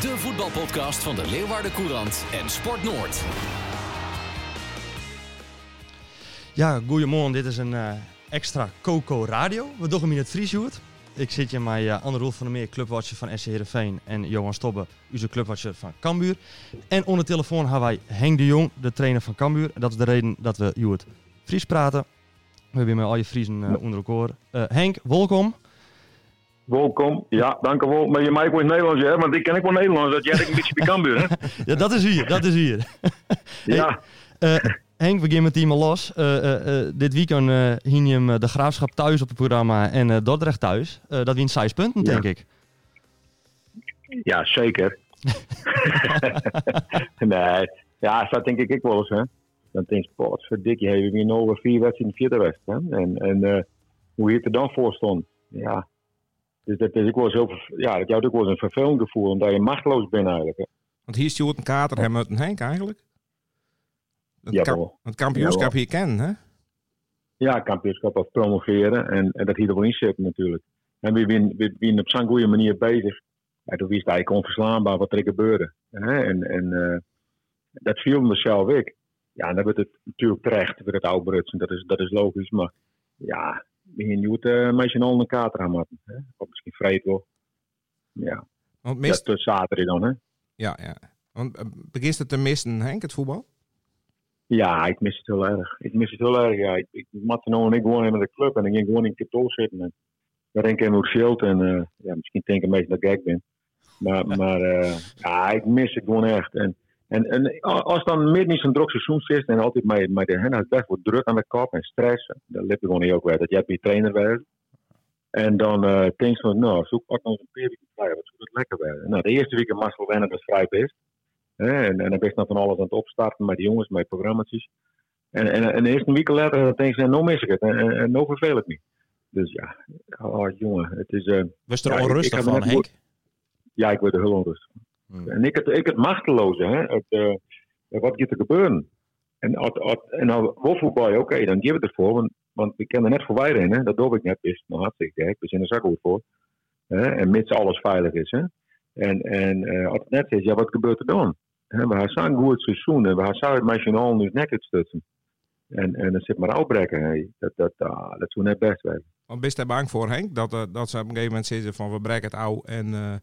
de voetbalpodcast van de Leeuwarden Courant en Sport Noord. Ja, goedemorgen. Dit is een eh, extra Coco Radio. We doen hem in het. Ik zit hier met uh, Anne Roel van der Meer, clubwatcher van SC Heerenveen. En Johan Stobbe, onze clubwatcher van Cambuur. En onder de telefoon hebben wij Henk de Jong, de trainer van Cambuur. En dat is de reden dat we Joert Fries praten. We hebben met al je Friesen uh, onder elkaar. Henk, welkom. Welkom. Ja, dank u wel. Maar je mij wordt Nederlands, hè? Want ik ken ik wel Nederlands. Dat jij ik een beetje bij Cambuur, hè? ja, dat is hier. Dat is hier. ja. Hey, Henk, we beginnen met team los. Uh, uh, uh, dit weekend uh, hing je hem de Graafschap thuis op het programma en Dordrecht thuis. dat wint zes punten, Ja. denk ik. Ja, zeker. nee. Ja, dat denk ik ik wel eens, hè? Dan denk je, wat verdikkie, hebben we nu over vier wedstrijden in de vierde wedstrijd. En, en eh, hoe je het er dan voor stond. Ja. Dus dat is ook wel eens heel, ver- ja, dat jou ook wel eens een vervelend gevoel, omdat je machteloos bent eigenlijk. hè. Want hier stuurt een kater hem uit een Henk eigenlijk. Het, Ja, het kampioenschap Jawel. hier kennen, hè? Ja, kampioenschap of promoveren. En, en dat hier er wel in zit natuurlijk. En we zijn we, we op zo'n goede manier bezig. Ja, toen wist hij eigenlijk onverslaanbaar wat er gebeurde. Hè? En, en eh, dat viel me zelf ik. Ja, en dan wordt het natuurlijk terecht weer het oudbrutsen. Dat is, dat is logisch. Maar ja, nu het uh, meisje al een kater aan maken. Hè? Of misschien wel. Ja, Want dat is zaterdag dan, hè? ja, ja. Want eh, begint het te missen, Henk, het voetbal? Ja, ik mis het heel erg. Ik mis het heel erg, ja. Ik, ik Martino en ik gewoon met de club en ik ging gewoon in kantoor zitten. En daar denk ik ook scheelt en eh, ja, misschien denken mensen dat ik gek ben. Maar, maar eh, ja, ik mis het gewoon echt. En, en, en als dan midden in zo'n druk seizoen zit en altijd met, met de hen het best wordt druk aan de kop en stress, dan lip je gewoon niet ook weer dat jij je trainer bent. En dan eh denk je van, nou, zoek ook nog een periode vrij, wat zou dat lekker werden. Nou, de eerste week in Marcel wennen, is vrij. Hè, en, en dan ben je dan van alles aan het opstarten met de jongens, met programma's. En, en, en de eerste week later dan denk je, nou mis ik het en, en, en nou verveel ik me. Dus ja, oh, jongen, het is... eh, Was er Ja, ik- ik onrustig van, Henk? ja, ik word er heel onrustig. van. Hmm. En ik het, ik het machteloze, hè. Het, eh, wat gaat er gebeuren? En, als, als, en voetbal, oké, dan geef het ervoor. Want, want kan er net voor wijden, hè. Dat doe ik net, is nou hartstikke gek. We zijn er zak goed voor. Hè? En mits alles veilig is, hè. En, en eh, als het net is, ja, wat gebeurt er dan? Hè, we hebben zo'n goed seizoen en we hebben het nationaal nu nek uitstutsen. En, en dan zit maar uitbrekken, hè. Dat, dat, ah, dat zou net best zijn. Want ben je daar bang voor, Henk? Dat, eh, dat ze op een gegeven moment zeggen van we breken het ouw en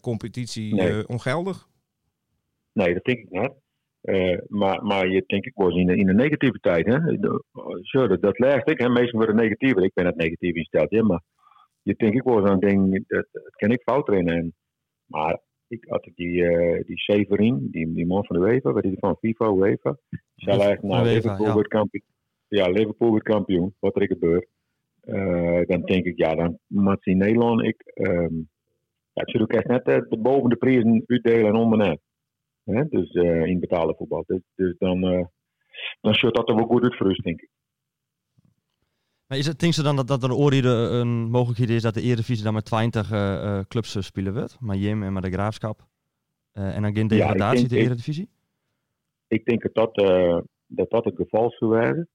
competitie Nee. eh, ongeldig? Nee, dat denk ik net. Eh, maar, maar je denk ik eens in de, in de negativiteit. Hè? Dat, dat ligt ik. Hè? Meestal worden negatiever. Ik ben het negatief ingesteld. Ja, maar je denk ik wel eens aan ding. Dat, dat kan ik fout erin. En, maar ik had die, eh die Severin, die, die man van de UEFA, wat is die van FIFA, UEFA. Zij lijkt nou, UEFA, Liverpool ja. wordt kampioen. Ja, Liverpool wordt kampioen. Wat er gebeurt. Eh, dan denk ik, ja, dan moet ze in Nederland. Ik, ehm ja, ik zou ook echt net eh, de boven de prijzen uitdelen en onder net. Hè? Dus eh, in betaalde voetbal. Dus, dus dan, eh dan zult dat er wel goed uit voor ons, denk ik. Maar is het, denk je dan dat, dat er ooit een, een mogelijkheid is dat de Eredivisie dan met 20 eh, eh, clubs spelen wordt? Maar Jim en met de Graafschap. En dan geen ik degradatie denk- de ik- Eredivisie? Ik denk dat dat, dat, dat het geval zou zijn.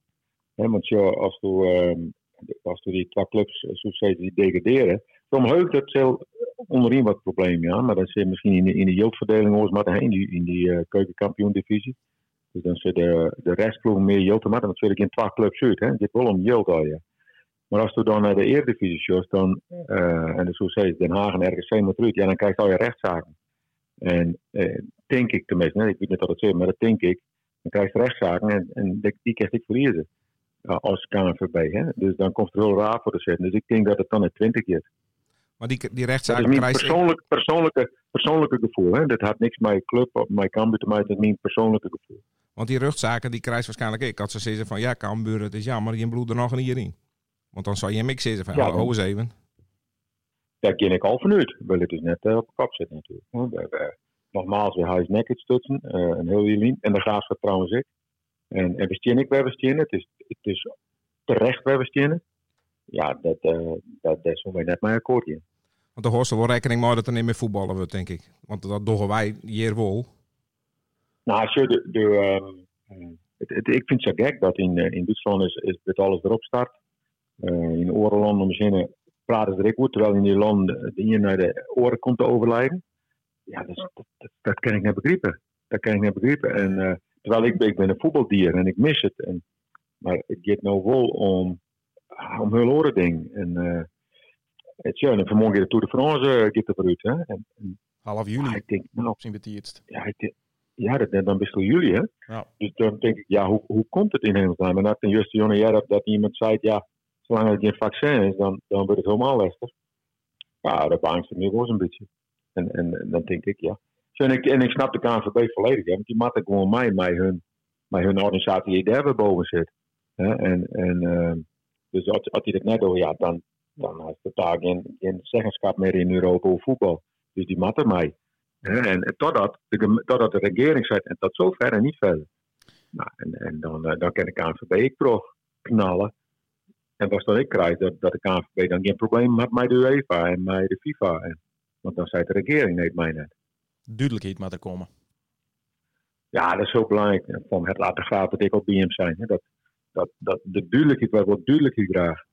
Hè, want ja, als ehm, als je die twee clubs, ze die degraderen, dan heugt het heel onderin wat probleem, ja. Maar dan zit misschien in de, in de jildverdeling ons maar in die, in die eh keukenkampioen-divisie. Dus dan zit de, de restploeg meer jild te maken. Dan zit ik in twee clubs uit, hè. Dit wel om jild al, ja. Maar als je dan naar de Eredivisie shows, dan, eh, en zoals zei Den Haag en RGC moet eruit, ja, dan krijg je al je rechtszaken. En eh, denk ik tenminste, hè, ik weet niet wat het zegt, maar dat denk ik. Dan krijg je rechtszaken en, en die, die krijg ik verliezen. Als KNVB. Hè? Dus dan komt er heel raar voor te zetten. Dus ik denk dat het dan het 20 is. Maar die, die Dat is rechtszaak mijn persoonlijk, persoonlijke, persoonlijke gevoel. Hè? Dat had niks met mijn club of mijn Cambuur te maken. Dat is mijn persoonlijke gevoel. Want die rugzaken die krijgt waarschijnlijk ik. Als ze zeggen van ja, Cambuur, het is jammer, je bloed er nog een hierin. Want dan zou je hem ik zeggen van Ja, oh eens even. Daar ken ik al vanuit. Wil het dus net eh, op de kop zitten natuurlijk. We- we- nogmaals, weer huis nek stutsen. eh, een heel lijn. En de graafschap trouwens ik. En, en we stien ik we stien. Het is, het is terecht we stien. Ja, dat, eh dat, dat is voor mij net mijn akkoord in. Want de hoorste wel rekening mee dat er niet meer voetballen wordt, denk ik. Want dat doen wij hier wel. Nou, je de, eh, het- ik vind het zo gek dat in, eh, in Duitsland is, is dat alles erop start. Eh, in orenlanden beginnen praten ze er goed, terwijl in die landen de een naar de oren komt te overlijden. Ja, dat, dat, dat, kan ik niet begrijpen. Dat kan ik niet begrijpen. En, eh, terwijl ik, ik ben een voetbaldier en ik mis het. En, maar het gaat nou wel om, om heel oren ding. En eh, het, ja, en vanmorgen de Tour de France eh, gaat er vooruit. Hè? En, en, Half juni ik denk, nou, ja, ik denk- ja dat, dan best wel jullie, hè? Ja. Dus dan denk ik, ja, hoe, hoe komt het in hemelsnaam? En dat ten juiste jonge jaar dat, dat iemand zei, ja, zolang het geen vaccin is, dan, dan wordt het helemaal lastig. Ja, dat beangst me wel een beetje. En, en, en dan denk ik, ja. Zo, en, ik, en ik snap de KNVB volledig, hè, want die matten gewoon mij, mij hun, mij hun organisatie die daar boven zit. Hè? En, en, ehm, dus als, als hij dat net doet, ja, dan, dan heeft het daar geen, geen zeggenschap meer in Europa over voetbal. Dus die matten mij. En totdat de, totdat de regering zegt, en tot zover en niet verder. Nou, en, en dan, eh, dan kan de KNVB toch knallen. En wat dan ik krijg, dat, dat de KNVB dan geen probleem had met de UEFA en met de FIFA. En, want dan zei de regering, nee, mij net. Duidelijkheid moet er komen. Ja, dat is heel belangrijk. En Van het laten gaan dat ik op BM zijn. Hè. Dat, dat, dat, de duidelijkheid, wij willen duidelijkheid graag.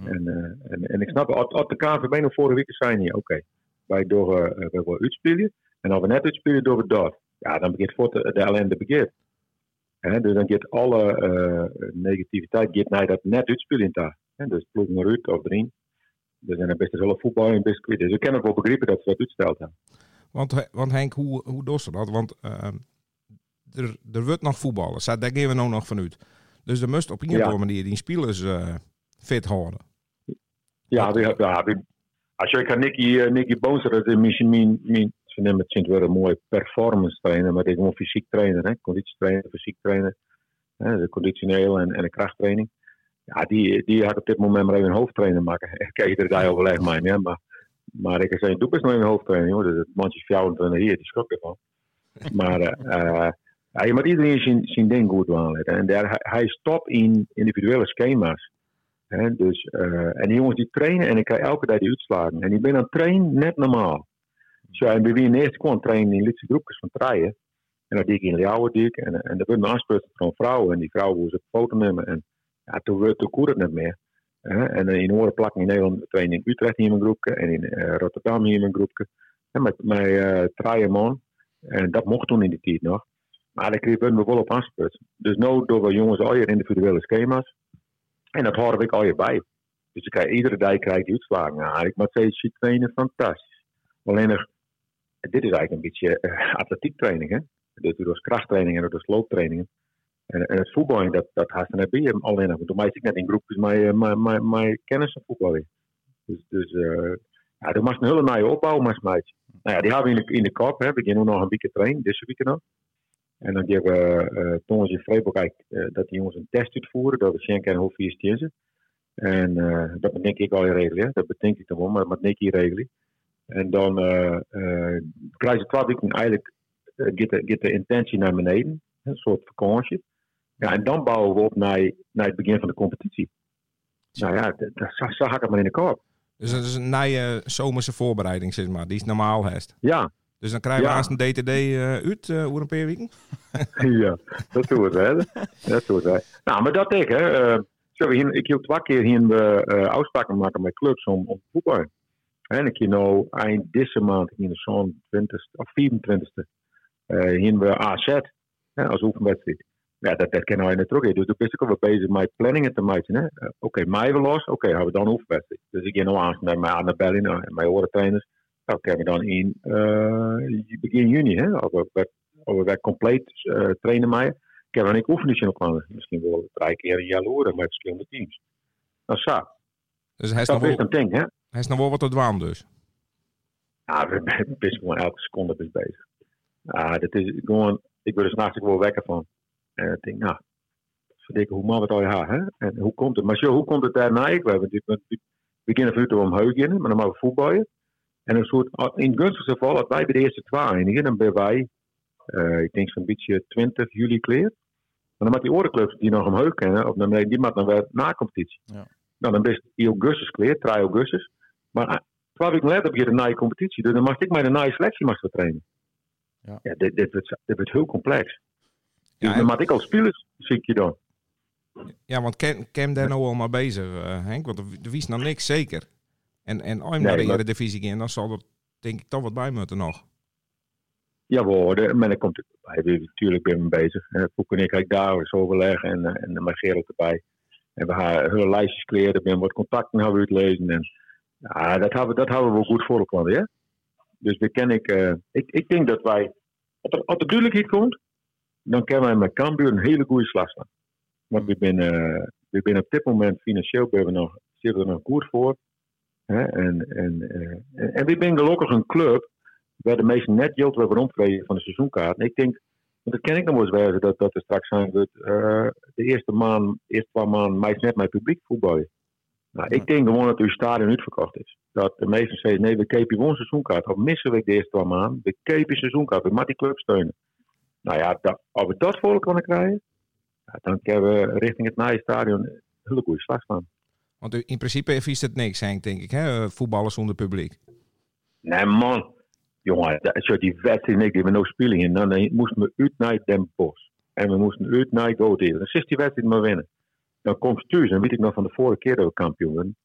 Mhm. En, eh, en, en ik snap, als, als de KNVB nog vorige week zijn hier, oké. Wij door, eh, wij willen uitspelen. En als we net uitspelen, doen we dat. Ja, dan begint voort de, de ellende begint. Dus dan gaat alle eh, negativiteit gaat naar dat net uitspelen daar. Dus ploeg maar uit of erin. Er zijn best wel voetbal en best kwijt. Dus ik kan ook wel begrijpen dat ze dat uitstelt hebben. Want, want Henk, hoe, hoe doet ze dat? Want er, er wordt nog voetballen. Daar gaan we nou nog vanuit. Dus er moest op een of Ja. andere manier die spelers eh, fit houden. Ja, ja we, als je kijkt naar Nicky, eh, Nicky Boonser, dat is misschien mijn, mijn, ze nemen het sint wel een mooie performance trainer, maar is gewoon fysiek trainer, hè? conditietrainer, fysiek trainer, hè? de conditioneel en, en de krachttraining. Ja, die, die had op dit moment maar even een hoofdtrainer maken. Ik kijk er daar overleg mee, ja, maar, maar ik kan zeggen, doe best nog even een hoofdtrainer, hoor. Dus het mandje 24 hier, die schrok ervan. Maar eh, eh, ja, je moet iedereen zijn, zijn ding goed aanleiden. En daar, hij, hij stopt in individuele schema's. Dus, eh, en die jongens die trainen en ik krijg elke dag die uitslagen. En die ben aan het trainen net normaal. Zo, en bij wie in kwam trainen in lidse groepjes van treien. En dat deed ik in Leeuwardik. En, en dat werd me aanspreekt van vrouwen. En die vrouwen moesten een foto nemen. En ja, toen, toen het niet meer. En eh, in Oren plakken in Nederland trainen in Utrecht hier in mijn groepje. En in eh, Rotterdam hier in mijn groepje. En met eh treien man. En dat mocht toen in die tijd nog. Maar daar kregen we wel op. Dus nu doen we jongens al je individuele schema's. En dat houden we al je bij. Dus ik krijg, iedere dag krijg ik die uitslagen. Ik moet zeggen, die trainen fantastisch. Alleen nog, dit is eigenlijk een beetje eh, atletiektraining. Hè? Dus door krachttraining en door looptrainingen. En, en het voetbal, dat, dat haast net bij. Alleen nog, toen maak ik net in groepjes mijn, mijn, mijn, kennis van voetbal. Dus, dus eh ja, er mag een hele nieuwe opbouw, maar. Nou ja, die hebben we in de, in de kop. Hè. We nu nog een weekje trainen, deze week nog. En dan geven we uh, in eh, dat die jongens een test uitvoeren. Dat we Schenken en Hoofdvier stiezen. En eh, dat bedenk ik al in regelen. hè. Dat bedenk ik dan wel, maar dat moet ik regelen. En dan eh eh krijgen ze twaalf weken eigenlijk eh, gaat de, intentie naar beneden. Een soort vakantie. Ja, en dan bouwen we op naar, naar het begin van de competitie. Nou ja, dat, ga ik het maar in de kop. Dus dat is een nieuwe zomerse voorbereiding, zeg maar. Die is normaal hest. Ja, Dus dan krijgen we Ja. haast een DTD eh, uit eh over een paar weken. ja, dat doen we wel. Dat doen we wel. Nou, maar dat ik, hè. hier- ik hield twee keer hier we uh, afspraken maken met clubs om, om te voetballen. En ik hier nou eind deze maand, in de zo'n 20 of 24e, uh, we AZ hè, als oefenwedstrijd. Ja, dat, dat kennen wij niet terug. Dus toen ben ik ook wel bezig met planningen te maken. hè. Oké, mei we los. Oké, hebben we dan oefenwedstrijd. Dus ik ga nou aan met mijn Annabelle en mijn orentrainers. Nou, kunnen we dan in eh, begin juni, hè, als we, compleet eh, trainen maken, kunnen we een oefening op gaan. Misschien wel drie keer een jaar met verschillende teams. Dat is zo. Dus hij is, Dat nog is wel, een ding, hè. hij is nog wel wat te dwaan dus. Ja, we zijn best gewoon elke seconde bezig. Ja, dat is gewoon, ik word er s'nachts wel wekker van. En ik denk, nou, verdikken hoe man het al ja, hè? En hoe komt het? Maar zo, hoe komt het daarna? Ik, we hebben natuurlijk, beginnen vanuit om heugenen, maar dan mogen we voetballen. En een soort, in het gunstigste geval, als wij bij de eerste twee eindigen, dan ben wij, eh, ik denk zo'n beetje 20 juli kleer. Maar dan met die orenclubs die nog omhoog kennen, of dan, die maakt dan weer na competitie. Ja. Nou, dan best in augustus kleer, 3 augustus. Maar ah, twee weken later heb je de nieuwe competitie. Dus dan mag ik mijn nieuwe selectie mag trainen. Ja. Ja, dit, dit, wordt, dit wordt heel complex. Ja, dus dan mag ik als spelers, zie ik je dan. Ja, want Cam, Cam daar nou al maar bezig, eh, Henk? Want er, er wist nog niks zeker. En, en als je Nee, naar de maar- Eredivisie gaan, dan zal er denk ik toch wat bij moeten nog. Ja, we hoorden. Maar dan komt het bij. We- Natuurlijk ik mee bezig. En Poek en ik ga daar eens overleggen en, eh, en mijn Gerald erbij. En we gaan hele lijstjes kleren, ben wat contacten hebben we uitlezen. En ja, dat hebben, dat hebben we goed voor elkaar, ja. Dus we ken ik, eh, ik, ik denk dat wij, als er, als er duidelijkheid komt, dan kunnen wij met Cambuur een hele goede slag staan. Want we zijn, eh, we zijn op dit moment financieel we nog, zitten we er nog goed voor. Hè? En, en, eh, en, en we zijn gelukkig een club waar de meeste net geld hebben rondvreden van de seizoenkaart. En ik denk, want dat ken ik nog wel eens wijzen, dat, dat er straks zijn we eh, de eerste maand, eerste twee maanden, meest net met publiek voetballen. Nou, ik denk gewoon dat uw stadion uitverkocht is. Dat de meesten zeggen, nee, we kepen gewoon seizoenkaart. Of missen we de eerste twee maanden, we kepen seizoenkaart. We moeten die club steunen. Nou ja, dat, als we dat voor kunnen krijgen, dan kunnen we richting het nieuwe stadion een hele goede slag staan. Want in principe is het niks, Henk, denk ik. Hè? Voetballen zonder publiek. Nee, man. Jongen, dat is zo die wedstrijd die we nou spelen. En dan moesten we uit naar Den Bosch. En we moesten uit naar. Dan is die wedstrijd maar winnen. Dan komt thuis, dan weet ik nog van de vorige keer dat we kampioen werden.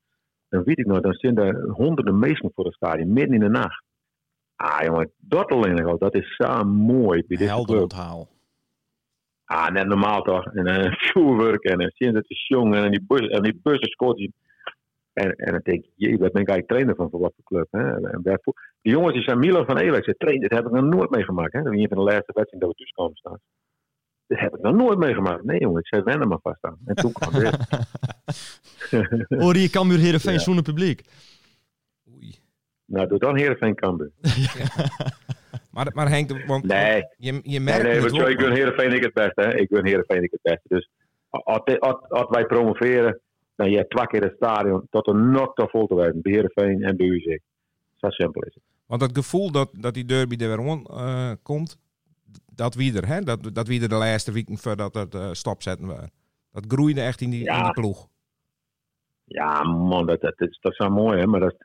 Dan weet ik nog, dan zijn er honderden mensen voor het stadion, midden in de nacht. Ah, jongen, dat alleen al, dat is zo mooi Helder club. onthaal. Ah, net normaal toch. En dan vuurwerk en dan zien ze het is jong en die, bus, en die bussen scoort. En, en dan denk ik, jee, wat ben ik eigenlijk trainer van voor wat voor club. Hè? En wij- die jongens die zijn Milan van Ewijk, ze trainen, dat heb ik nog nooit meegemaakt. Hè? Dat is een van de laatste wedstrijden dat we thuis komen staan. Dat heb ik nog nooit meegemaakt. Nee jongen, ik zei wennen maar vast aan. En toen kwam dit. Hoor je Cambuur Heerenveen Ja. zonder publiek? Oei. nou, doe dan Heerenveen Cambuur. Maar, maar Henk, want Nee. je, je Nee, merkt nee, het want zo, wel. ik wil Heerenveen ik het beste. Hè? Ik wil Heerenveen ik het beste. Dus als, wij promoveren, dan je twee keer het stadion tot een nog te vol te werden. Bij Heerenveen en bij UZ. Zo simpel is het. Want het gevoel dat, dat die derby er weer om eh, komt, dat wie er, hè? Dat, dat wie er de laatste weken voordat het eh stopzetten waren. Dat groeide echt in die, Ja. in die ploeg. Ja, man, dat, dat, dat is zo mooi, hè? Maar dat,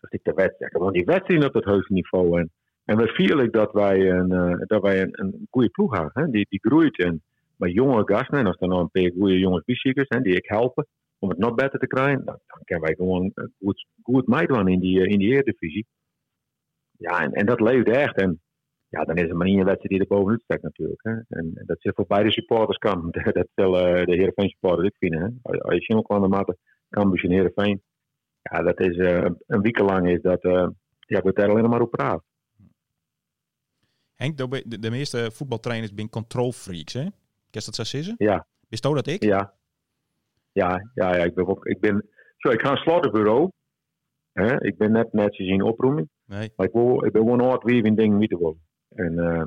dat is de wedstrijd. Gewoon die wedstrijd op het hoogste niveau. En, en we vieren dat wij een, eh, dat wij een, een goede ploeg hebben. Hè? Die, die groeit. En met jonge gasten, en als er nou een paar goede jongens biziekers hè, die ik helpen om het nog beter te krijgen, dan, dan kunnen wij gewoon eh, goed, goed meedoen in die, eh, in die Eredivisie. Ja, en, en dat leeft echt. En ja, dan is er maar één die er bovenuit steekt natuurlijk. Hè? En, dat zit voor beide supporters kan. Dat zullen de Heerenveen supporters ook vinden. Hè? Als- je zien kan de mate Cambuur en Heerenveen. Ja, dat is een- week lang is dat, eh ja, we daar alleen maar op praten. Henk, de, de, meeste voetbaltrainers zijn control freaks, hè? Kan dat zo zeggen? Ja. Wist je dat ik? Ja. Ja, ja, ja, ik ben ook, ik ben, zo, ik ga een slottenbureau. Hè? Ik ben net net zien oproeming. Nee. Maar ik, wil, ik ben gewoon hard wie in dingen niet te worden. En, eh,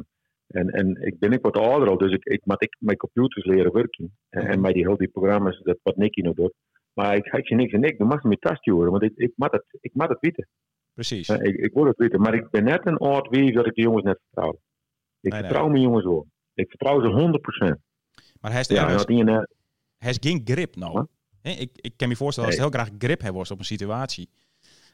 en, en ik ben ik wat ouder al, dus ik, ik moet ik mijn computers leren werken. En, en met die heel die programma's, dat wat Nicky nog doet. Maar ik, ik zie niks en ik, dan mag ze met tastjuren, want ik, ik het, ik het weten. Precies. Eh, Ik, ik wil het weten, maar ik ben net een oud wie dat ik de jongens net vertrouw. Ik Nee, nee. vertrouw mijn jongens wel. Ik vertrouw ze 100%. Maar hij is, Ja, en ergens- dat die, hij is geen grip nou. Huh? Ik, ik kan me voorstellen als hij heel graag grip heeft was op een situatie.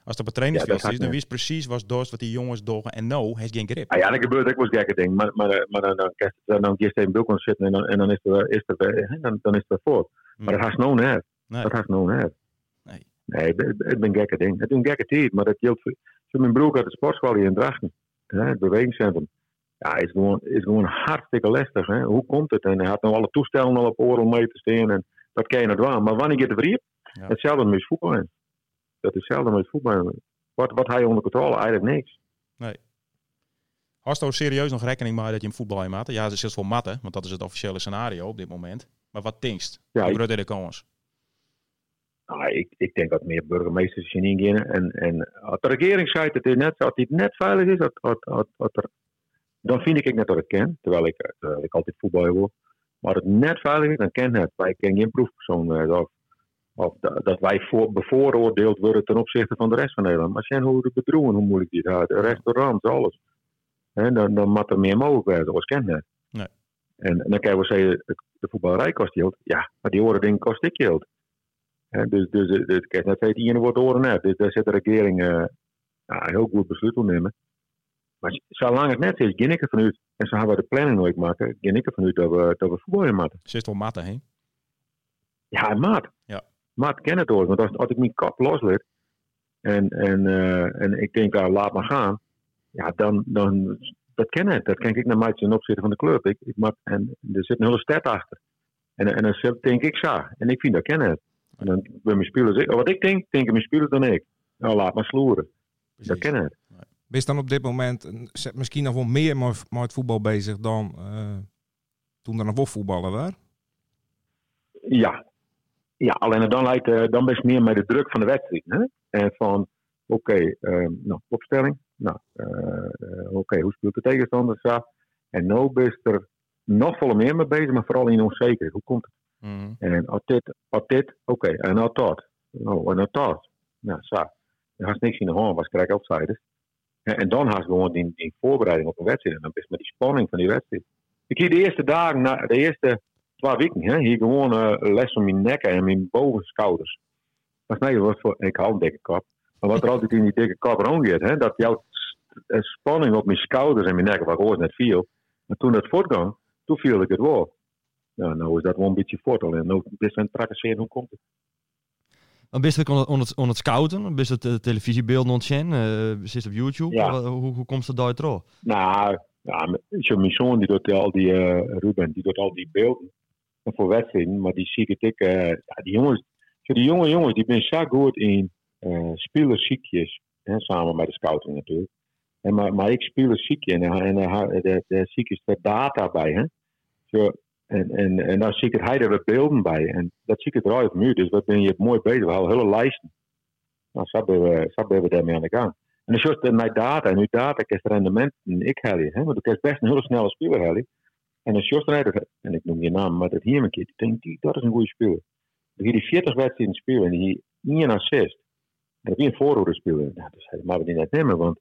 Als het op een trainingsveld Ja, dat is, dan wist precies wat dorst wat die jongens doen. En nou, hij is geen grip. Ah ja, dat gebeurt ook wel gekke dingen. Maar, maar, eh, maar dan, dan, dan, dan, dan gisteren in Bulkon zitten en dan, en dan is er, is er, eh, dan, dan is er voor. Maar dat gaat nou net. Dat gaat nou net. Nee. Nee, het, ben een gekke ding. Het is een gekke tijd, maar dat geldt voor... Zo mijn broer uit de sportschool hier in Drachten. Hè, het bewegingscentrum. Ja, is gewoon, is gewoon hartstikke lastig. Hè. Hoe komt het? En hij had nou alle toestellen al op oren mee te staan. En dat kan je nog doen. Maar wanneer je het verriep, Ja. hetzelfde met voetbal. Dat is hetzelfde met voetbal. Wat, wat hij onder controle? Eigenlijk niks. Hast je serieus nog rekening mee dat je een voetbal in maat? Ja, ze zit voor matten, want dat is het officiële scenario op dit moment. Maar wat denkst? Ja, ik- is de kans? Nou, ik, ik denk dat meer burgemeesters zien ingaan. En, en als de regering zei dat het net, als het net veilig is, dat, dat, dat, dat er, dan vind ik net dat ik ken. Terwijl ik, eh, ik altijd voetbal wil. Maar als het net veilig is, dan ken het. Wij kennen geen proefpersoon. eh, of, of da- dat wij voor, bevooroordeeld worden ten opzichte van de rest van Nederland. Maar zijn hoe de bedroeven, hoe moeilijk die het De restaurants, alles. Hè, dan, dan moet er meer mogelijk zijn, zoals ken het. Nee. En, en dan kan je wel zeggen, de voetballerij kost geld. Ja, maar die andere dingen kost ik geld. Hè, dus dus, dus, dus kijk, net weet iedereen wordt oren net. Dus daar zit de regering eh, een heel goed besluit te nemen. Maar zolang het net is, ging ik ervan uit. En zo hebben we de planning nooit maken. Ging ik ervan uit dat we, dat we voetballen maken. Zit wel matten heen. Ja, maat. Ja. Maat ken het hoor. Want als, als ik mijn kap loslet en, en, eh, en ik denk, ah, laat maar gaan. Ja, dan, dan dat ken het. Dat ken ik naar mij ten opzichte van de club. Ik, ik maak, en er zit een hele stad achter. En, en dan denk ik zo. En ik vind dat ken het. En dan bij mijn spelers, wat ik denk, denken mijn spelers dan ik. Nou, laat maar sloeren. Dat ken het. Ben je dan op dit moment misschien nog wel meer met, het voetbal bezig dan eh, toen er nog wel voetballen waren? Ja. Ja, alleen dan, lijkt, eh, dan best meer met de druk van de wedstrijd. Hè? En van, oké, eh, nou, opstelling. Nou, oké, hoe speelt de tegenstander? En nu ben je er nog veel meer mee bezig, maar vooral in onzekerheid. Hoe komt het? Mhm. En als dit, als dit, oké, en als dat. Nou, en als dat. Nou, zo. Dan had niks in de hand, was krijg outsiders. En, en dan had je gewoon die, die voorbereiding op een wedstrijd. En dan is met die spanning van die wedstrijd. Ik hier de eerste dagen, na, de eerste twee weken, hè, hier gewoon eh, les om mijn nek en mijn bovenschouders. Dat nee, wat voor, ik hou een dikke kop. Maar wat er altijd in die dikke kop rondgaat, hè, dat jouw eh, spanning op mijn schouders en mijn nek, waar ik ooit net viel. Maar toen het voortgang, toen viel ik het wel. Ja, nou is dat wel een beetje voort. Alleen nu is het tracesseren, hoe komt het? Dan ben je het on het, het scouten, ben je het uh, televisiebeelden ontzien, uh, zit op YouTube. Ja. Hoe, hoe, komt het daar terug? Nou, ja, mijn zoon die doet al die, eh, Ruben, die doet al die beelden voor wedstrijden, maar die zie ik, ik eh, ja, die jongens, die jonge jongens, die zijn zo goed in uh, spelersziekjes, samen met de scouting natuurlijk. En maar, maar ik speel een ziekje en, en, en de, de ziekjes er data bij, hè. Zo, en, en, en daar zie ik het hij er beelden bij. En dat zie ik het eruit nu. Dus wat ben je mooi bezig. We hebben hele lijsten. Nou, zo ben we, zo ben we daarmee aan de gang. En dan het naar data. En nu data het rendement ik heb je. Want ik is best een hele snelle speler heb En als Jos Rijder, en ik noem je naam, maar dat hier een keer, ik denk dat is een goede speler. Die die 40 wedstrijden spelen en die hier assist. En dat is een voorhoede speler. Nou, dus hij mag die net nemen, want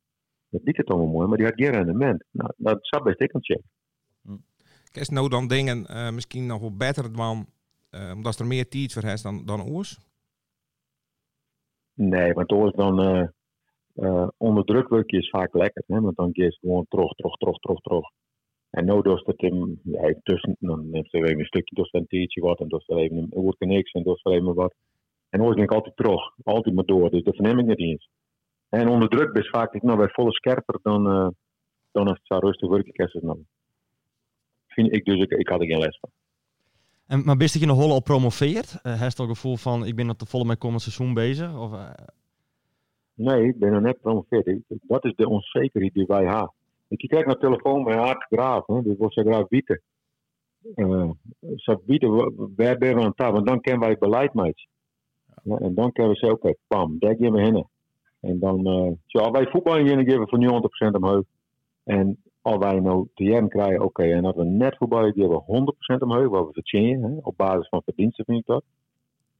dat liet het allemaal mooi, maar die had geen rendement. Nou, dat zou best ik checken. Is nou dan dingen uh, misschien nog wel beter dan, uh, omdat er meer tijd voor is dan, dan oors? Nee, want oors dan uh, uh, onder druk is vaak lekker. Hè? Want dan geeft gewoon terug, terug, terug, terug, terug. En nu doet het hem, tussen, dan neemt ze even een stukje, dus een tientje wat, en dus er even een woordje niks, en dus er even wat. En oors denk ik altijd terug, altijd maar door, dus dat verneem ik niet eens. En onder druk is vaak ik nog bij volle scherper dan, dan als het zo rustig werk is. Nou. Vind ik dus, ik, ik had er geen les van. En, maar bist dat je nog hol al promoveert? Uh, Heeft het gevoel van, ik ben nog te volle met komend seizoen bezig? Of, uh... Nee, ik ben nog net gepromoveerd. Dat is de onzekerheid die wij hebben. Ik krijg naar telefoon bij Aart Graaf, hè, dus wil ze graag bieden. Uh, ze bieden, waar ben we aan tafel? Want dan kennen wij beleid mee. Ja, en dan kunnen we zeggen, oké, okay, pam, daar gaan we heen. En dan, uh, wij voetbal in geven voor 90% omhoog. En als wij nou jaren krijgen, oké, okay, en als we net voetballen, geven we 100% omhoog, wat we verdienen, op basis van verdiensten vind ik dat.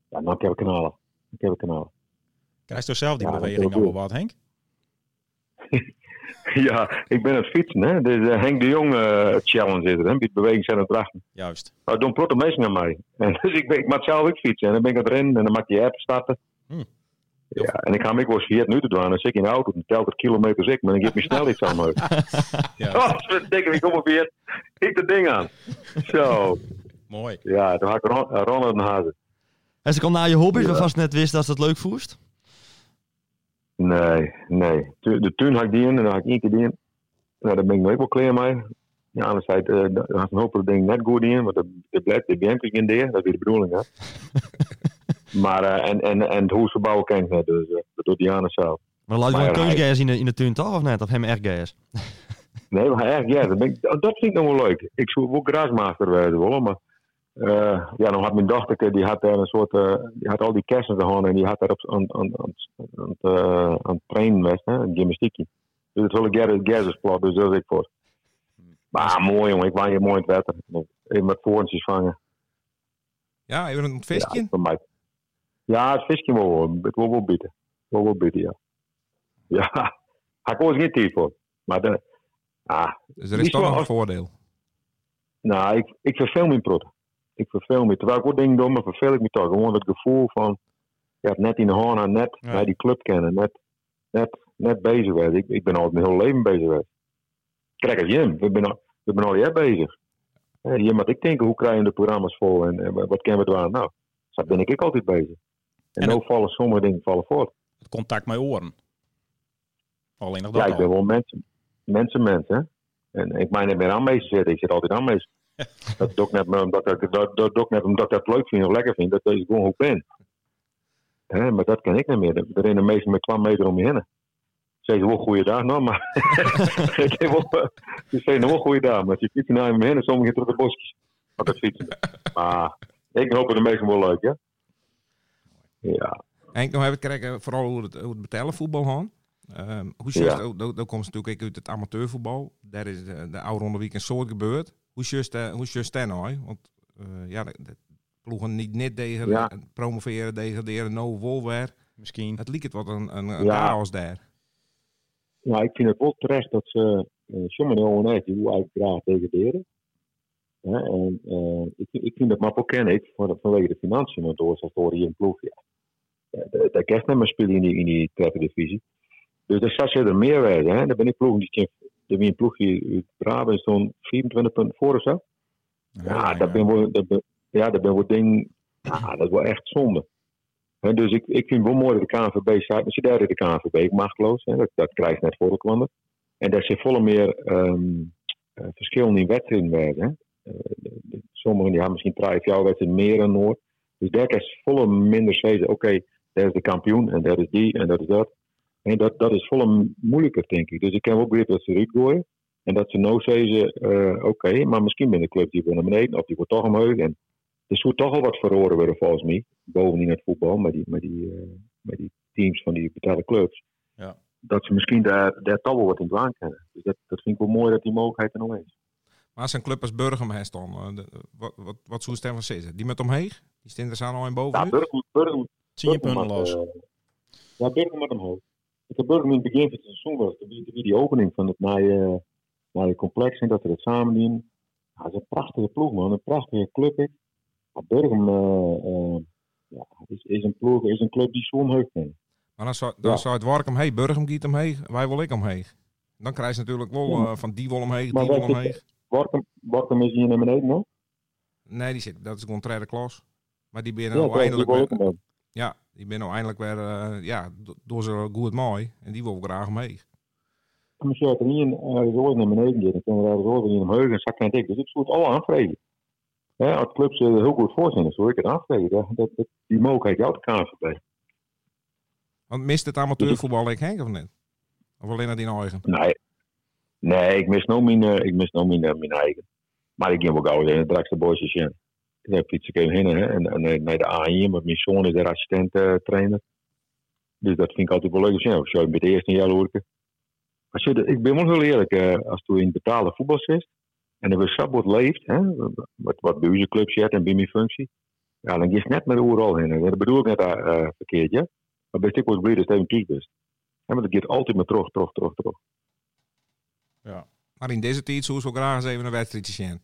Ja, dan kunnen we knallen. Dan kunnen we knallen. Krijg je zelf die ja, beweging al wat, Henk? ja, ik ben aan het fietsen, hè. Dus uh, Henk de Jong uh, challenge is het, hè. Die beweging zijn het drachten. Juist. Maar doen protte mensen aan mij. En dus ik, ben, ik maak zelf ook fietsen. En dan ben ik aan het rennen en dan maak je app starten. Hm. Ja, en ik ga me wel eens 40 minuten doen. En dan zit ik in de auto, dan telt het kilometers ik, maar dan geef me snel iets aan me. ja. Oh, verdikken, ik kom op weer. Ik dat ding aan. Zo. Mooi. Ja, dan ga ik Ron, Ron en Hazen. En ze kwam naar je hobby's, ja. waarvan ze net wist dat ze het leuk voest? Nee, nee. De tuin had ik die in en dan had ik één keer die in. Nou, daar ben ik nooit wel klaar mee. Ja, uh, dan had een hoop ding net goed in, want de, de blad, de ik in de, dat is de bedoeling, hè. maar, uh, en, en, en het huisverbouwen ken ik net, dus uh, dat doet Diana zelf. Maar laat je een keusgas in de, in de tuin toch, of net? Of hem echt gas? nee, maar echt gas. Dat, ik, dat vind ik nog wel leuk. Ik zou ook grasmaster worden willen, maar uh, ja, dan had mijn dochter, die had daar een soort, uh, die had al die kersen gehad en die had daar op aan, aan, aan, aan, uh, aan het trainen was, hè, een gymnastiekje. Dus het hele gazersplot, dus dat is ik voor. Maar mooi jongen, ik wou je mooi in het wetter. Even met voorntjes vangen. Ja, even een visje? Ja, voor mij. Ja, het visje wel. Het wil wel bieden. Het wil wel bieden, ja. Ja, ik was geen tijd voor. Maar de, ah, Dus er is toch nog een voordeel. nou, ik, ik verveel me in protten. Ik verveel me. Terwijl ik wat dingen doe, maar verveel ik me toch. Gewoon het gevoel van, ja, net in de hand, net Ja. bij die club kennen, net, net, net bezig werd. Ik, ik ben al mijn hele leven bezig geweest. Kijk als Jim, we zijn al, we zijn al jaar bezig. Eh, Jim, wat ik denk, hoe krijgen de programma's vol en, en wat kennen we doen? Nou, zo ben ik altijd bezig. En, En vallen sommige dingen vallen voort. Het contact met oren. Alleen nog Ja, dat ik ben wel mensen, mensen, mensen. En ik mij niet meer aan mee zitten. Ik zit altijd aan mee. Dat doe ik net omdat ik dat, dat ik net omdat dat leuk vind of lekker vind. Dat is gewoon hoe ik ben. Maar dat ken ik niet meer. Er rennen meestal met kwam meter om je heen. Zeggen wel goede dag, nou, maar ze zeggen wel goede dag, maar je fietsen naar me heen en sommigen door de bosjes. Dat fietsen. Maar ik hoop het de meesten wel leuk, ja. Ja, En nog even kijken, vooral hoe het, hoe het betalen voetbal gaan. Ehm hoe Ja. just, ook, ook, ook komt natuurlijk uit het amateurvoetbal. Daar is de, de oude ronde week een soort gebeurd. Hoe just, uh, hoe just daar nou? Want eh, ja, de, de ploegen niet net tegen Ja. promoveren, degraderen, no wolwer. Misschien. Het liep het wat een, een, een Ja. chaos daar. Nou, ik vind het wel terecht dat ze uh, sommige jongens die hoe eigenlijk graag degraderen. Ja, en eh, ik, ik vind dat maar ook ken ik van, vanwege de financiën, want door hier een ploeg. Ja. Ja, de- Daar kerst net maar spelen in die, in die tweede divisie. Dus daar zou ze er meer wijzen. Hè? Daar ben ik ploeg die ben een ploeg die uit Brabant zo'n 24 punten voor of zo. Ja, dat ben wel, dat ben, ja, dat ben wel ding. Dat is wel echt zonde. Dus ik, ik vind het wel mooi dat de KNVB staat. Maar ze derde de KNVB machteloos. Hè, dat, dat krijgt net voor de. En dat ze volle meer ehm eh, verschillen in wedstrijden werden. Hè. Eh, de- de- sommigen die hebben misschien drie of jouw wedstrijden meer dan Noord. Dus daar is volle minder zeggen. Oké, daar is de kampioen en dat is die en dat is dat. En dat, dat is volle moeilijker, denk ik. Dus ik heb ook weer dat ze eruit gooien. En dat ze nou zeggen, eh, oké, maar misschien ben de club die wordt naar beneden of die wordt toch omhoog. En er zou toch al wat verloren worden volgens mij. Bovendien het voetbal, met die, met die, eh, met die teams van die betaalde clubs. Ja. Dat ze misschien daar, daar toch wel wat in dwaan kennen. Dus dat, dat vind ik wel mooi dat die mogelijkheid er nog is. Maar als een club als Burgum dan, uh, de, wat, wat, wat zou Stefan zeggen? Die met omheeg? Die staan er al in boven? Ja, Burgum, Burgum, Zie je punten los. eh, ja, Burgum met omhoog. Ik heb Burgum in het begin van het seizoen was, die, die, die opening van het naar je, naar je complex en dat we het samen doen. Ja, dat is een prachtige ploeg, man. Een prachtige club. ik. Maar Burgum eh, eh, ja, is, is een ploeg, is een club die zo'n heug kent. Maar dan zou, dan Ja. zou het werk omheeg, Burgum giet omheeg, wij wil ik omheeg. Dan krijg je natuurlijk wel eh, van die wil omheeg, Maar die wil. Workum, Workum is hier naar beneden nog? Nee, die zit, dat is gewoon tweede klas. Maar die ben Ja, nou eindelijk ja, die ben nou eindelijk weer, eh, ja, do- door ze goed mooi. En die wil graag omheeg. Maar als je er niet ergens ooit naar beneden gaat, dan kunnen we ergens ooit in omhoog en zak en dik. Dus ik zou het al aanvreden. Ja, als clubs er heel goed voor zijn, dan zou ik het aanvreden. Dat, dat, dat- die mogelijkheid jouw de KNVB. Want mist het amateurvoetbal ik Henk of niet? Of alleen naar die eigen? Nee. Nee, ik mis nou mijn, eh, ik mis nou mijn, eh, mijn eigen. Maar ik ga wel gauw in het Drakste Bosjes in. Daar fiets ik even heen hè, en, en naar de A1, want mijn zoon is de assistent eh, trainer. Dus dat vind ik altijd wel leuk. Dus ja, als je met de eerste jaar werken. Als je, ik ben wel heel eerlijk, eh, als je in betaalde voetbal zit en er weer sap wordt leeft, hè, wat, wat bij onze club zit en bij mijn functie, ja, dan ga je net met de oerol heen. En dat bedoel ik net eh, verkeerd, ja. Maar best ik was blij dat je even thuis bent. Hè, want het gaat altijd maar terug, terug, terug, terug. Maar in deze tijd zou wel graag eens even een wedstrijdje zien.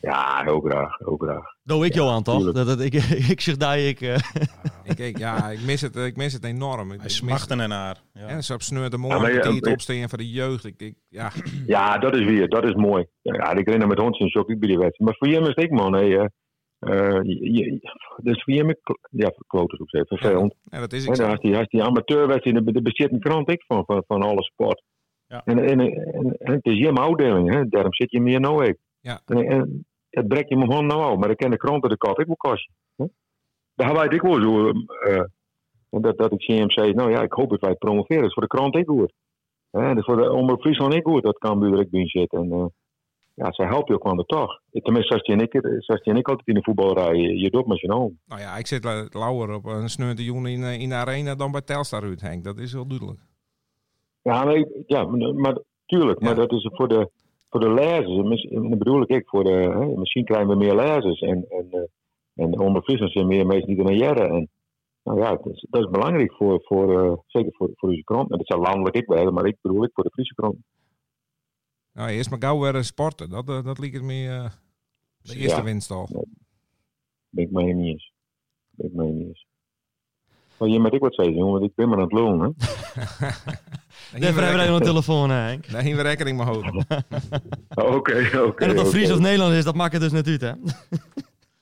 Ja, heel graag, heel graag. Doe ik Johan toch? tuurlijk. Dat, dat, ik, ik zeg daar, ik... eh, ik, ik, ja, ik mis het, ik mis het enorm. Ik, Hij smachten ernaar. Ja. En ze op sneur de Ja, morgen je- die het opstaan voor de jeugd. Ik, ik, ja, Ja, dat is weer, dat is mooi. Ja, ik ren met ons in shock ik bij die wedstrijd. Maar voor hem is het ik, man. Hey, eh, eh, je- dus voor hem, ja, kloten ook zeggen, vervelend. ja, dat is ik En zo. dan als die, die amateurwedstrijd, daar bezit een krant ik van, van, van alle sport. Ja. En, en, en, en het is je afdeling, hè. daarom zit je meer nou ik. Ja. En, het breekt je me gewoon nou af, maar dan ken de kranten de kat ik kosten. hè. Daar weet ik wel zo. en dat, dat ik CM zei, nou ja, ik hoop dat wij het promoveren. Dat is voor de krant ik goed. Hè, dat is voor de Omroep Friesland ik goed, dat kan ik bij zit. En eh, ja, zij helpen je ook aan de toch. Tenminste, die en ik, en ik altijd in de voetbal rijden, je, doet met je ogen. Nou ja, ik zit la- lauwer op een sneur joen in, in de arena dan bij Telstar uit, Henk. Dat is wel duidelijk. Ja, nee, ja maar, tuurlijk, maar dat is voor de, voor de lezers. En bedoel ik, voor de, hè, misschien krijgen we meer lezers. En, en, eh, en onder Friesland zijn meer mensen die er naar jaren. En Nou ja, dat is, dat is belangrijk voor, voor eh, zeker voor, voor onze krant. En dat zou landelijk ik weten, maar ik bedoel ik voor de Friese krant. Nou, eerst maar gauw weer sporten. Dat, eh, dat liep het me eh, de eerste Ja. winst al. Ben ik mee niet eens. Ben ik mee niet eens. Maar je moet ik wat zeggen, jongen, want ik ben maar aan het hè. Daar hebben we een telefoon, hè, Henk. Daar hebben we rekening mee houden. Oké, oké. En dat het oké. Fries of Nederlands is, dat maakt het dus niet uit, hè?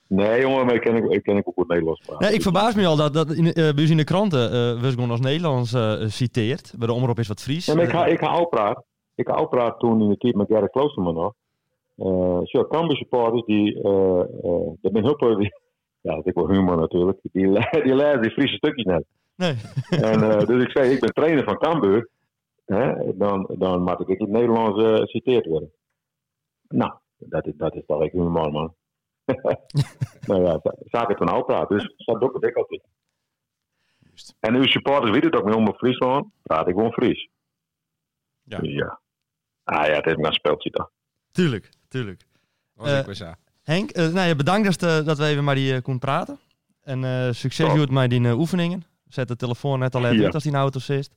Nee, jongen, maar ik ken, ik ken ik ook goed Nederlands praten. Ja, ik verbaas me al dat, dat in, eh, bij in de kranten eh we gewoon als Nederlands eh, citeert. Bij de omroep is wat Fries. Ja, maar ik ga, ik ga ook praten. Ik ga ook praten toen in de tijd met Gerrit Kloosterman nog. Eh zo, Cambuur supporters, die, eh eh dat ben heel veel, die, ja, dat is wel humor natuurlijk, die, die lezen die Friese stukjes net. Nee. En, eh, dus ik zei, ik ben trainer van Cambuur, hè, dan, dan mag ik in het Nederlands eh citeerd worden. Nou, dat is, dat is toch echt humor, man. nou ja, za- zaken van oud praten, dus dat doe ik altijd. En uw supporters weten het ook niet om op Friesland, praat ik gewoon Fries. Ja. Ja. Ah ja, het is maar een speltje toch. Tuurlijk, tuurlijk. Was Eh, ik zo. Henk, eh, nou ja, bedankt dat, eh, dat we even maar die konden praten. En eh, succes. Joert met die eh, oefeningen. Zet de telefoon net al even Ja. uit als die auto zit.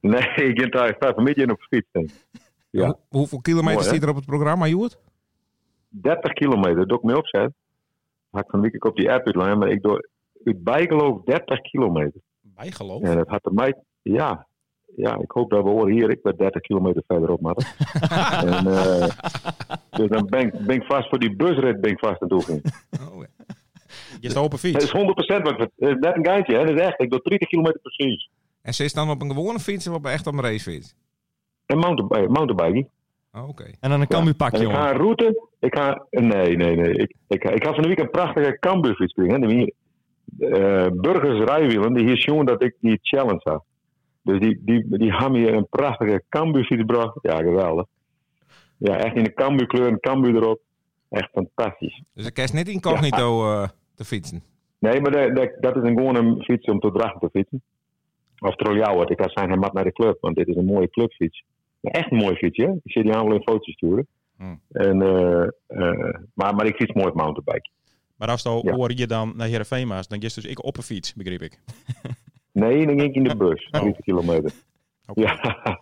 Nee, ik ga daar vijf minuten in op fiets. Ja. Hoe- hoeveel kilometer zit er op het programma, Joert? 30 kilometer, dat doe ik mee opzet. Had ik van week op die app uitleggen, maar ik doe uit bijgeloof 30 kilometer. Bijgeloof. En dat had de mij, ja, ja, ik hoop dat we horen hier, ik ben 30 kilometer verderop, maar. en, eh, dus dan ben ik, ben ik vast voor die busrit ben ik vast aan toe ging. Oh, ja. Je staat op een Dat fiets. is 100% wat ik- dat is net een geintje, hè? Dat is echt. Ik doe 30 kilometer precies. En ze is dan op een gewone fiets of op echt op een racefiets? En mountainbike, mountainbiking. Oh, Oké. En dan een Cambuur pakje, En ik ga jongen. een route. Ik ga. Nee, nee, nee. Ik, ik, ik had van de week een prachtige Cambuurfiets gekregen. hè. Die hier, eh, burgers rijwielen. Die hier jongen dat ik die challenge had. Dus die, die, die hebben hier een prachtige Cambuurfiets gebracht. Ja, geweldig. Ja, echt in de Cambuurkleur, een Cambuur erop. Echt fantastisch. Dus ik kan niet incognito eh, te fietsen. Nee, maar dat, dat, dat is een gewoon een fiets om te dragen te fietsen. Of Trolljouwert. Ik ga zijn hij mat naar de club, want dit is een mooie clubfiets. Ja, echt een mooie fiets, hè? Ik zie die wel in foto's sturen. Hmm. En, eh, eh, maar, maar ik fiets mooi op mountainbike. Maar als je Ja. hoor je dan naar Heerenveen dan is dus ik op een fiets, begreep ik. Nee, dan ging ik in de bus. Oh. 30 kilometer. Ja.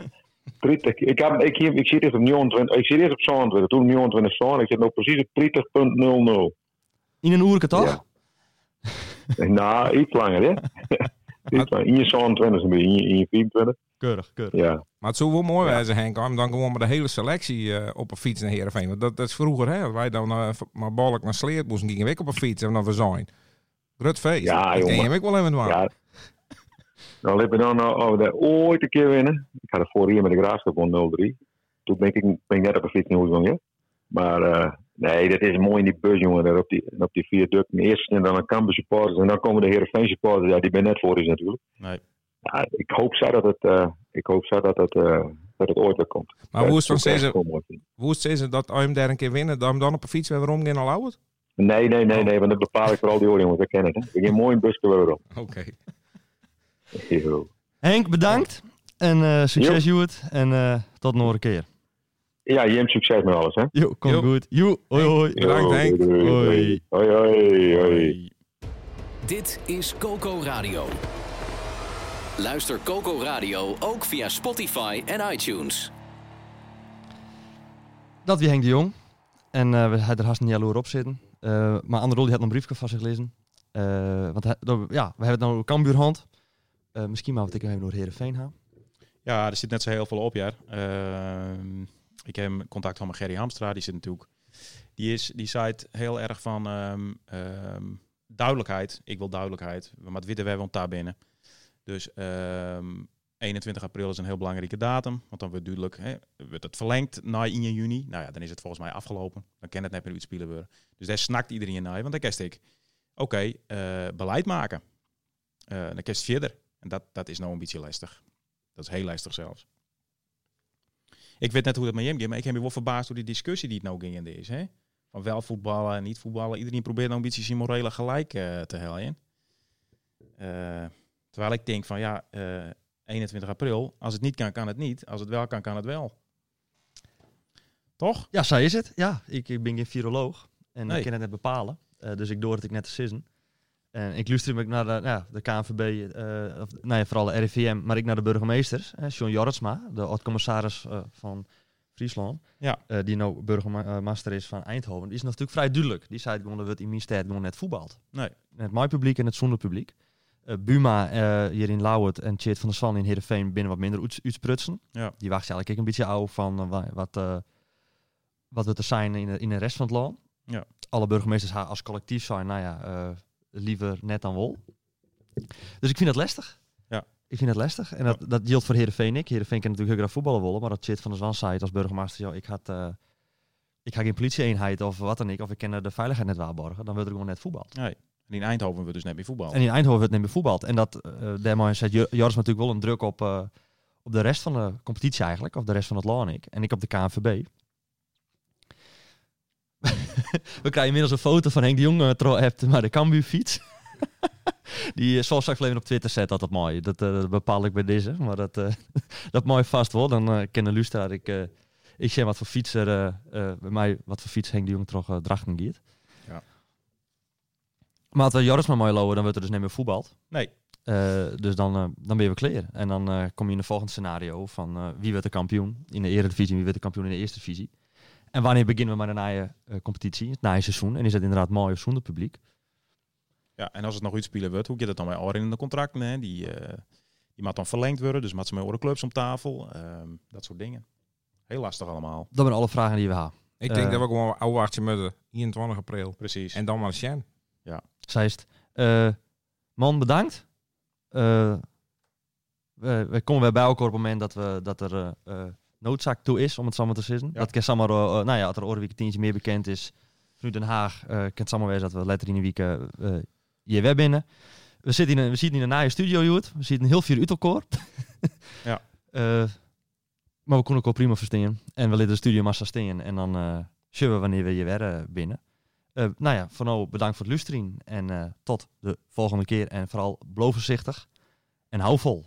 30. Ik, heb, ik, ik, ik zit eerst op 29. Ik zit eerst op 27. Toen 29 zo'n. Ik zit nu precies op 30.00. In een oerke, toch? Ja. nou, iets langer, hè? In je 27 een beetje. In je, in je 24. Keurig, keurig. Ja. Maar het zou wel mooi zijn, Henk, om dan gewoon met de hele selectie eh, op een fiets naar Heerenveen. Want dat, dat is vroeger, hè. Wij dan eh, maar balk naar Sleert moesten, gingen we ook op een fiets en dan we zijn. Grut feest. Ja, dat jongen. je ik wel even doen. Ja. Nou, laten we dan nou, oh, de, ooit een keer winnen. Ik had er vorig jaar met de Graafschap van 0-3. Toen ben ik, ben ik net op een fiets niet. Maar eh, nee, dat is mooi in die bus, jongen. Daar op die, op die viaduct. Eerst en dan een Cambuur supporters. En dan komen de Heerenveen supporters. Ja, die ben net voor is natuurlijk. Nee. Ja, ik hoop zo dat het, eh, ik hoop zo dat het, eh, dat het ooit weer komt. Maar hoe is het Dat mooi hoe is het zeggen dat als je hem daar een keer winnen, dat hem dan op een fiets weer omgaan al oud? Nee, nee, nee, nee. Want dat bepaal ik voor al die oren, jongens. Dat kennen het. hè. Ik heb een mooie bus weer op. Oké. Heel. Henk, bedankt. En eh, succes, Joert. En eh, tot nog een keer. Ja, je hebt succes met alles, hè? Jo, komt Jo. goed. Jo, hoi, hoi. Bedankt, Henk. Hoi. Hoi, hoi, hoi. Dit is Coco Radio. Luister Coco Radio ook via Spotify en iTunes. Dat wie Henk de Jong. En eh, we hadden er haast niet jaloer op zitten. Eh, maar Anderol die had nog een briefje van zich gelezen. Eh, want hij, dat- ja, we hebben het nou over Cambuurhand. Eh misschien maar wat ik even door Heerenveen gaan. Ja, er zit net zo heel veel op, ja. Ehm, ik heb contact van met Gerry Hamstra, die zit natuurlijk... Die, is, die zei het heel erg van ehm, ehm, duidelijkheid. Ik wil duidelijkheid. Maar het weten wij want daar binnen. Dus ehm, 21 april is een heel belangrijke datum. Want dan wordt duidelijk, hè, wordt het verlengd naar 1 juni. Nou ja, dan is het volgens mij afgelopen. Dan kan het net meer uitspelen. Dus daar snakt iedereen naar. Want dan kerst ik, oké, eh, beleid maken. Eh dan kerst verder. En dat, dat is nou een beetje lastig. Dat is heel lastig zelfs. Ik weet net hoe het met hem ging, maar ik heb me wel verbaasd door die discussie die het nou ging in deze. Hè? Van wel voetballen en niet voetballen. Iedereen probeert nou een beetje zijn morele gelijk eh, te helpen. Eh, terwijl ik denk van ja, eh, 21 april, als het niet kan, kan het niet. Als het wel kan, kan het wel. Toch? Ja, zij is het. Ja, ik, ik ben geen viroloog. En Nee. ik kan het net bepalen. Dus ik door het ik net te sissen. En ik luister ook naar de, ja, de KNVB, eh, of, nou ja, vooral de RIVM, maar ik naar de burgemeesters. Hè, John Jorritsma, de oud-commissaris eh, van Friesland. Ja. eh, die nou burgemeester is van Eindhoven. Die is natuurlijk vrij duidelijk. Die zei gewoon dat het in mijn stad gewoon net voetbalt. Nee. Het mijn publiek en het zonder publiek. Buma hier in Lauwert en Tjeerd van der Zwan in Heerenveen binnen wat minder uits- uitsprutsen. Ja. Die wacht eigenlijk ook een beetje ouw van wa- wat, wat we te zijn in de, in de rest van het land. Ja. Alle burgemeesters als collectief zijn, nou ja, liever net dan wol. Dus ik vind dat lastig. Ja. Ik vind het lastig. En dat, dat geldt voor Heerenveen ik. Heerenveen kan natuurlijk heel graag voetballen willen, maar dat Tjeerd van der Zwan zei het als burgemeester, joh, ik had... eh, ik ga geen politieeenheid of wat dan ik, of ik ken de veiligheid net waarborgen, dan wordt er gewoon net voetbal. Nee. En in Eindhoven we dus net meer voetbal. En in Eindhoven werd het niet meer voetbald. En dat, eh daarmee zet Jo- Joris natuurlijk wel een druk op, eh, op de rest van de competitie eigenlijk. Of de rest van het land ik. En ik op de KNVB. We krijgen inmiddels een foto van Henk de Jong, uh, hebt maar de Cambuur fiets. Die, eh, zoals straks even op Twitter zet, dat dat mooi. Dat, eh, dat bepaal ik bij deze. Maar dat, eh, dat mooi vast wel. Dan eh kennen luisteraar ik, eh ik zeg wat voor fietser, eh, eh, bij mij wat voor fiets Henk de Jong toch uh, drachten giet. Ja. Maar als we Joris maar mooi lopen, dan wordt er dus niet meer voetbald. Nee. Eh, dus dan, eh, dan ben je weer klaar. En dan eh, kom je in het volgende scenario van eh, wie wordt de kampioen in de Eredivisie, wie wordt de kampioen in de Eerste Divisie. En wanneer beginnen we met een nieuwe eh, competitie, het nieuwe seizoen. En is dat inderdaad mooi of zonder publiek. Ja, en als het nog uitspelen wordt, hoe gaat het dan bij Oren in de contracten? Hè? Die, eh die moet dan verlengd worden, dus moet ze met andere clubs om tafel. ehm, dat soort dingen. Heel lastig allemaal. Dat zijn alle vragen die we hebben. Ik denk Eh. dat we gewoon ouwaartje moeten. 21 april. Precies. En dan maar Sjen. Zijst, eh man, bedankt. Eh, we, we komen weer bij elkaar op het moment dat, we, dat er eh, eh, noodzaak toe is, om het samen te zeggen. Ja. Dat kan samen, eh, nou ja, als er oren week tientje meer bekend is vanuit Den Haag, eh kan het samen wezen dat we letter in de week eh, eh, hier weer binnen. We zitten in een, we zitten in een naaie studio, Joet. We zitten heel veel uit elkaar. Ja. Eh, maar we kunnen ook prima verstaan. En we laten de studio massa staan. En dan eh zullen we wanneer we hier weer eh, binnen. Eh, nou ja, voor nu bedankt voor het luisteren. En eh, tot de volgende keer. En vooral blijf voorzichtig. En hou vol.